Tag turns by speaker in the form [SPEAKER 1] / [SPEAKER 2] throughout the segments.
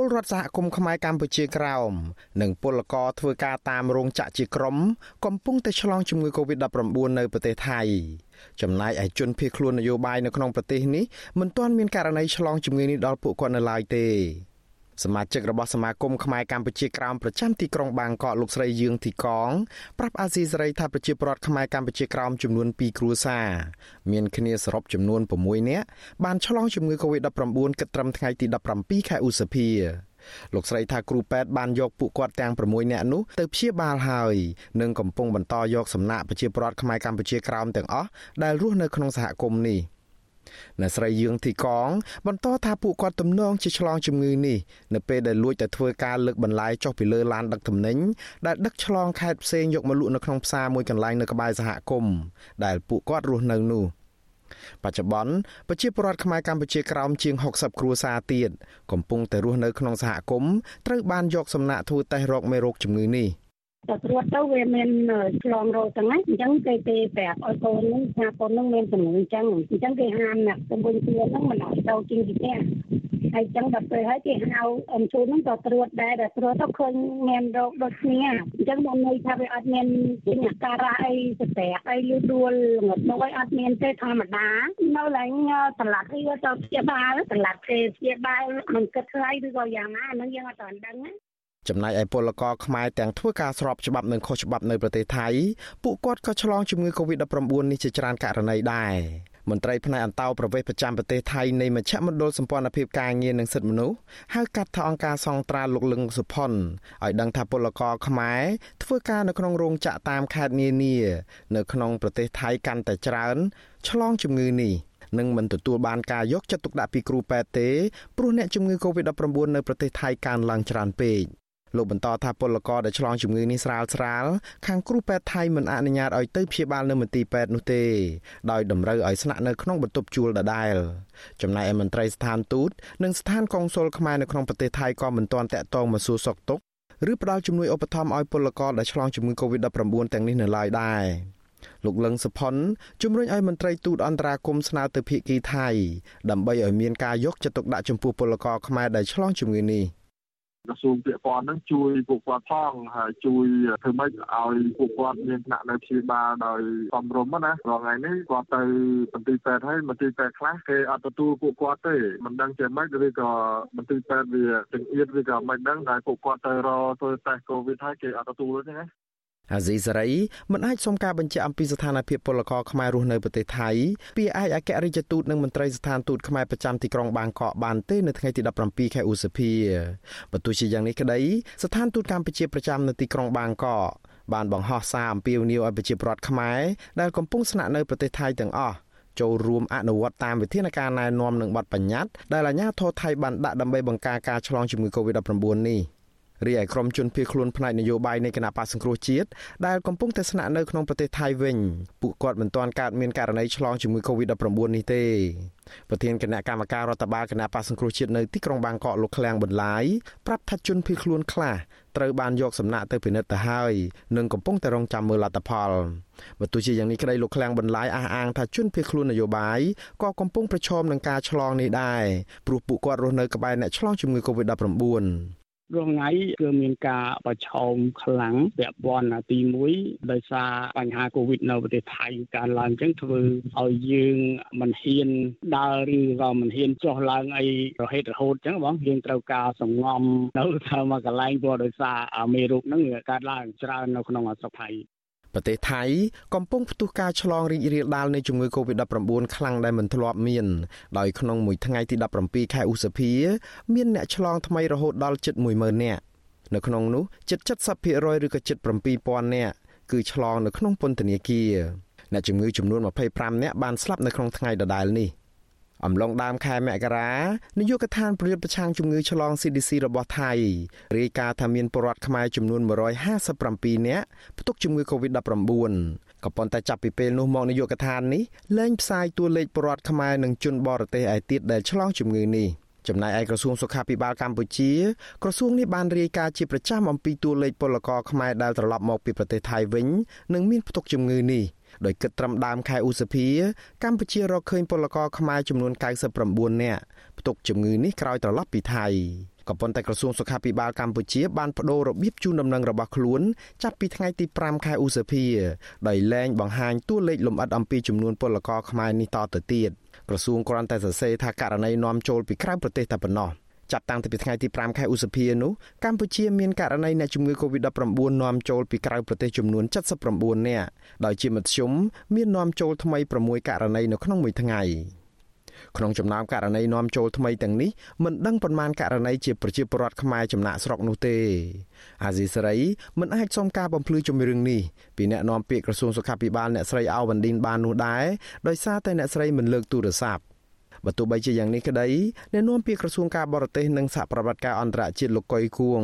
[SPEAKER 1] ពលរដ្ឋសហគមន៍ខ្មែរកម្ពុជាក្រោមនិងពលករធ្វើការតាមរោងចក្រជាក្រុមកំពុងតែឆ្លងជំងឺ Covid-19 នៅប្រទេសថៃចំណែកឯជនភៀសខ្លួននយោបាយនៅក្នុងប្រទេសនេះមិនទាន់មានករណីឆ្លងជំងឺនេះដល់ពួកគាត់នៅឡើយទេ សមាជិករបស់សមាគមខ្មែរកម្ពុជាក្រោមប្រចាំទីក្រុងបាងកកលោកស្រីយឿងទីកងប្រាប់អាស៊ីសេរីថាប្រជាពលរដ្ឋខ្មែរកម្ពុជាក្រោមចំនួន2គ្រួសារមានគ្នាសរុបចំនួន6នាក់បានឆ្លងជំងឺ Covid-19 គិតត្រឹមថ្ងៃទី17ខែឧសភាលោកស្រីថាគ្រូពេទ្យបានយកពួកគាត់ទាំង6នាក់នោះទៅព្យាបាលហើយនិងកំពុងបន្តយកសំណាក់ប្រជាពលរដ្ឋខ្មែរកម្ពុជាក្រោមទាំងអស់ដែលរស់នៅក្នុងសហគមន៍នេះ អ្នកស្រីយឿងទីកង បន្តថាពួកគាត់ទំនងជាឆ្លងជំងឺនេះនៅពេលដែលលួចតែធ្វើការលើកបន្លាយចុះពីលើឡានដឹកទំនិញដែលដឹកឆ្លងខេត្តផ្សេងយកមកលក់នៅក្នុងផ្សារមួយកន្លែងនៅក្បែរសហគមន៍ដែលពួកគាត់រស់នៅនោះបច្ចុប្បន្នប្រជាពលរដ្ឋខ្មែរកម្ពុជាក្រោមជាង60គ្រួសារទៀតកំពុងតែរស់នៅក្នុងសហគមន៍ត្រូវបានយកសំណាក់ធ្វើតេស្តរោគមេរោគជំងឺនេះ
[SPEAKER 2] តែត្រួតទៅវាមានឆ្លងរោគទាំងហ្នឹងអញ្ចឹងគេគេប្រាប់ឲ្យកូនហ្នឹងថាកូនហ្នឹងមានជំងឺអញ្ចឹងអញ្ចឹងគេហាមអ្នកជំនួយខ្លួនហ្នឹងមិនឲ្យទៅជិះពីផ្ទះហើយចឹងដល់ពេលហើយគេហៅអមជូនហ្នឹងក៏ត្រួតដែរតែត្រួតទៅឃើញមានរោគដូចគ្នាអញ្ចឹងមកន័យថាវាអត់មានជាអាការៈអីស្ទែកអីលឺដួលងត់នោះអីអត់មានទេធម្មតានៅឡើងសម្លាប់វាទៅព្យាបាលសម្លាប់គេព្យាបាលមិនគិតថ្លៃឬក៏យ៉ាងណាហ្នឹងយើងអត់ទាន់ដឹងណា
[SPEAKER 1] ចំណែកឯពលករខ្មែរទាំងធ្វើការស្របច្បាប់និងខុសច្បាប់នៅប្រទេសថៃពួកគាត់ក៏ឆ្លងជំងឺ Covid-19 នេះជាច្រើនករណីដែរមន្ត្រីផ្នែកអន្តោប្រវេសន៍ប្រចាំប្រទេសថៃនៃមជ្ឈមណ្ឌលសម្ព័ន្ធភាពការងារនិងសិទ្ធិមនុស្សហៅកាត់ថាអង្គការសង្ត្រាលោកលឹងសុផុនឲ្យដឹងថាពលករខ្មែរធ្វើការនៅក្នុងរោងចក្រតាមខេត្តនានានៅក្នុងប្រទេសថៃកាន់តែច្រើនឆ្លងជំងឺនេះនឹងមិនទទួលបានការយកចិត្តទុកដាក់ពីគ្រូពេទ្យទេព្រោះអ្នកជំងឺ Covid-19 នៅប្រទេសថៃកើនឡើងច្រើនពេក លោកបន្តថាពលករដែលឆ្លងជំងឺនេះស្រាលស្រាលខាងគ្រូពេទ្យថៃមិនអនុញ្ញាតឲ្យទៅព្យាបាលនៅមន្ទីរពេទ្យនោះទេដោយតម្រូវឲ្យស្នាក់នៅក្នុងបន្ទប់ជួលដដែលចំណែកឯមន្ត្រីស្ថានទូតនិងស្ថានកុងស៊ុលខ្មែរនៅក្នុងប្រទេសថៃក៏មិនទាន់តាក់ទងមកសួរសុខទុក្ខឬផ្ដល់ជំនួយឧបត្ថម្ភឲ្យពលករដែលឆ្លងជំងឺ Covid-19 ទាំងនេះនៅឡើយដែរលោកលឹងសុផុនជំរុញឲ្យមន្ត្រីទូតអន្តរាគមស្នើទៅភាគីថៃដើម្បីឲ្យមានការយកចិត្តទុកដាក់ចំពោះពលករខ្មែរដែលឆ្លងជំងឺនេះ
[SPEAKER 3] ក្រសួងពាក់ព័ន្ធហ្នឹងជួយពួកគាត់ផងហើយជួយធ្វើម៉េចឲ្យពួកគាត់មានថ្នាក់នៅព្យាបាលដោយសមរម្យណារាល់ថ្ងៃនេះគាត់ទៅមន្ទីរពេទ្យហើយមន្ទីរពេទ្យខ្លះគេអត់ទទួលពួកគាត់ទេមិនដឹងជាម៉េចឬក៏មន្ទីរពេទ្យវាចង្អៀតឬក៏មិនដឹងដែលពួកគាត់ទៅរកធ្វើតេស្តកូវីដហើយគេអត់ទទួលទេណា
[SPEAKER 1] អាស៊ីសេរីមិនអាចសុំការបញ្ជាក់អំពីស្ថានភាពពលករខ្មែររស់នៅប្រទេសថៃពីឯកអគ្គរដ្ឋទូតនិងមន្ត្រីស្ថានទូតខ្មែរប្រចាំទីក្រុងបាងកកបានទេនៅថ្ងៃទី17ខែឧសភាបើទោះជាយ៉ាងនេះក្តីស្ថានទូតកម្ពុជាប្រចាំនៅទីក្រុងបាងកកបានបង្ហោះសារអំពាវនាវឲ្យប្រជាពលរដ្ឋខ្មែរដែលកំពុងស្នាក់នៅប្រទេសថៃទាំងអស់ចូលរួមអនុវត្តតាមវិធានការណែនាំនិងបទបញ្ញត្តិដែលអាជ្ញាធរថៃបានដាក់ដើម្បីបង្ការការឆ្លងជំងឺ Covid-19 នេះ។ រីឯក្រុមជនភៀសខ្លួនផ្នែកនយោបាយនៃគណៈបកសង្គ្រោះជាតិដែលកំពុងតែស្នាក់នៅក្នុងប្រទេសថៃវិញពួកគាត់មិនទាន់កើតមានករណីឆ្លងជំងឺ Covid-19 នេះទេប្រធានគណៈកម្មការរដ្ឋបាលគណៈបកសង្គ្រោះជាតិនៅទីក្រុងបាងកកលោកឃ្លាំងបន្លាយប្រាប់ថាជនភៀសខ្លួនខ្លះត្រូវបានយកសំណាក់ទៅពិនិត្យទៅហើយនិងកំពុងតែរងចាំមើលលទ្ធផលបើទោះជាយ៉ាងនេះក្តីលោកឃ្លាំងបន្លាយអះអាងថាជនភៀសខ្លួននយោបាយក៏កំពុងប្រឈមនឹងការឆ្លងនេះដែរព្រោះពួកគាត់រស់នៅក្បែរអ្នកឆ្លងជំងឺ Covid-19
[SPEAKER 4] រាល់ថ្ងៃគឺមានការប្រឈមខ្លាំងពាក់ព័ន្ធទី1ដោយសារបញ្ហាកូវីដនៅប្រទេសថៃកើនឡើងអញ្ចឹងធ្វើឲ្យយើងមិនហ៊ានដើរឬក៏មិនហ៊ានចុះឡើងអីរហេតរហូតអញ្ចឹងបងយើងត្រូវការសង្ងំនៅទៅមកកន្លែងព្រោះដោយសារមេរោគហ្នឹងកើតឡើងច្រើននៅក្នុងស្រុកថៃ
[SPEAKER 1] ប្រទេសថៃកំពុងផ្ទុះការឆ្លងរីករាលដាលនៃជំងឺ Covid-19 ខ្លាំងដែលមិនធ្លាប់មានដោយក្នុងមួយថ្ងៃទី17ខែឧសភា មានអ្នកឆ្លងថ្មីរហូតដល់ជិត10000នាក់នៅក្នុងនោះជិត70%ឬក៏ជិត7000នាក់គឺឆ្លងនៅក្នុងពន្ធនាគារអ្នកជំងឺចំនួន25នាក់បានស្លាប់នៅក្នុងថ្ងៃដដែលនេះ អំឡុងដើមខែមករានាយកដ្ឋានប្រយុទ្ធប្រឆាំងជំងឺឆ្លង CDC របស់ថៃរាយការណ៍ថាមានពលរដ្ឋខ្មែរចំនួន157នាក់ផ្ទុកជំងឺ Covid-19 ក៏ប៉ុន្តែចាប់ពីពេលនោះមកនាយកដ្ឋាននេះលែងផ្សាយតួលេខពលរដ្ឋខ្មែរនិងជនបរទេសឯទៀតដែលឆ្លងជំងឺនេះចំណែកឯក្រសួងសុខាភិបាលកម្ពុជាក្រសួងនេះបានរាយការណ៍ជាប្រចាំអំពីតួលេខពលករខ្មែរដែលត្រឡប់មកពីប្រទេសថៃវិញនិងមានផ្ទុកជំងឺនេះ ដោយគិតត្រឹមដើមខែឧសភា កម្ពុជារកឃើញពលករខ្មែរចំនួន99នាក់ផ្ទុកជំងឺនេះក្រោយត្រឡប់ពីថៃក៏ប៉ុន្តែក្រសួងសុខាភិបាលកម្ពុជាបានបដូររបៀបជូនដំណឹងរបស់ខ្លួនចាប់ពីថ្ងៃទី5ខែឧសភាដោយលែងបង្ហាញតួលេខលម្អិតអំពីចំនួនពលករខ្មែរនេះតទៅទៀតក្រសួងគ្រាន់តែសរសេរថាករណីនាំចូលពីក្រៅប្រទេសតែប៉ុណ្ណោះ ចាប់តាំងពីថ្ងៃទី5ខែឧសភានោះកម្ពុជាមានករណីអ្នកជំងឺ Covid-19 នាំចូលពីក្រៅប្រទេសចំនួន79នាក់ដោយជាមធ្យមមាននាំចូលថ្មី6ករណីនៅក្នុងមួយថ្ងៃក្នុងចំណោមករណីនាំចូលថ្មីទាំងនេះមិនដឹងប៉ុន្មានករណីជាប្រជាពលរដ្ឋខ្មែរចំណាក់ស្រុកនោះទេអាស៊ីសេរីមិនអាចសុំការបំភ្លឺជំរឿងនេះពីអ្នកនាំពាក្យក្រសួងសុខាភិបាលអ្នកស្រីអាវ៉ាន់ឌីនបាននោះដែរដោយសារតែអ្នកស្រីមិនលើកទូរស័ព្ទ បើទោះបីជាយ៉ាងនេះក្តីអ្នកនាំពាក្យក្រសួងការបរទេសនិងសហប្រតិបត្តិការអន្តរជាតិលោកកុយគួង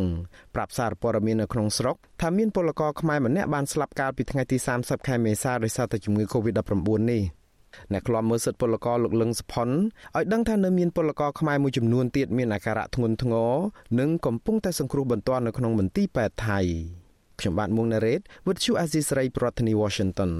[SPEAKER 1] ប្រាប់សារព័ត៌មាននៅក្នុងស្រុកថាមានពលករខ្មែរម្នាក់បានស្លាប់កាលពីថ្ងៃទី30ខែមេសាដោយសារតែជំងឺ Covid-19 នេះអ្នកខ្លំមើលសិទ្ធិពលករលោកលឹងសុផុនឲ្យដឹងថានៅមានពលករខ្មែរមួយចំនួនទៀតមានអាការៈធ្ងន់ធ្ងរនិងកំពុងតែសង្គ្រោះបន្ទាន់នៅក្នុងមន្ទីរពេទ្យថៃខ្ញុំបាទមុងណារ៉េត With you Azizi Saray ប្រធានាធិបតី Washington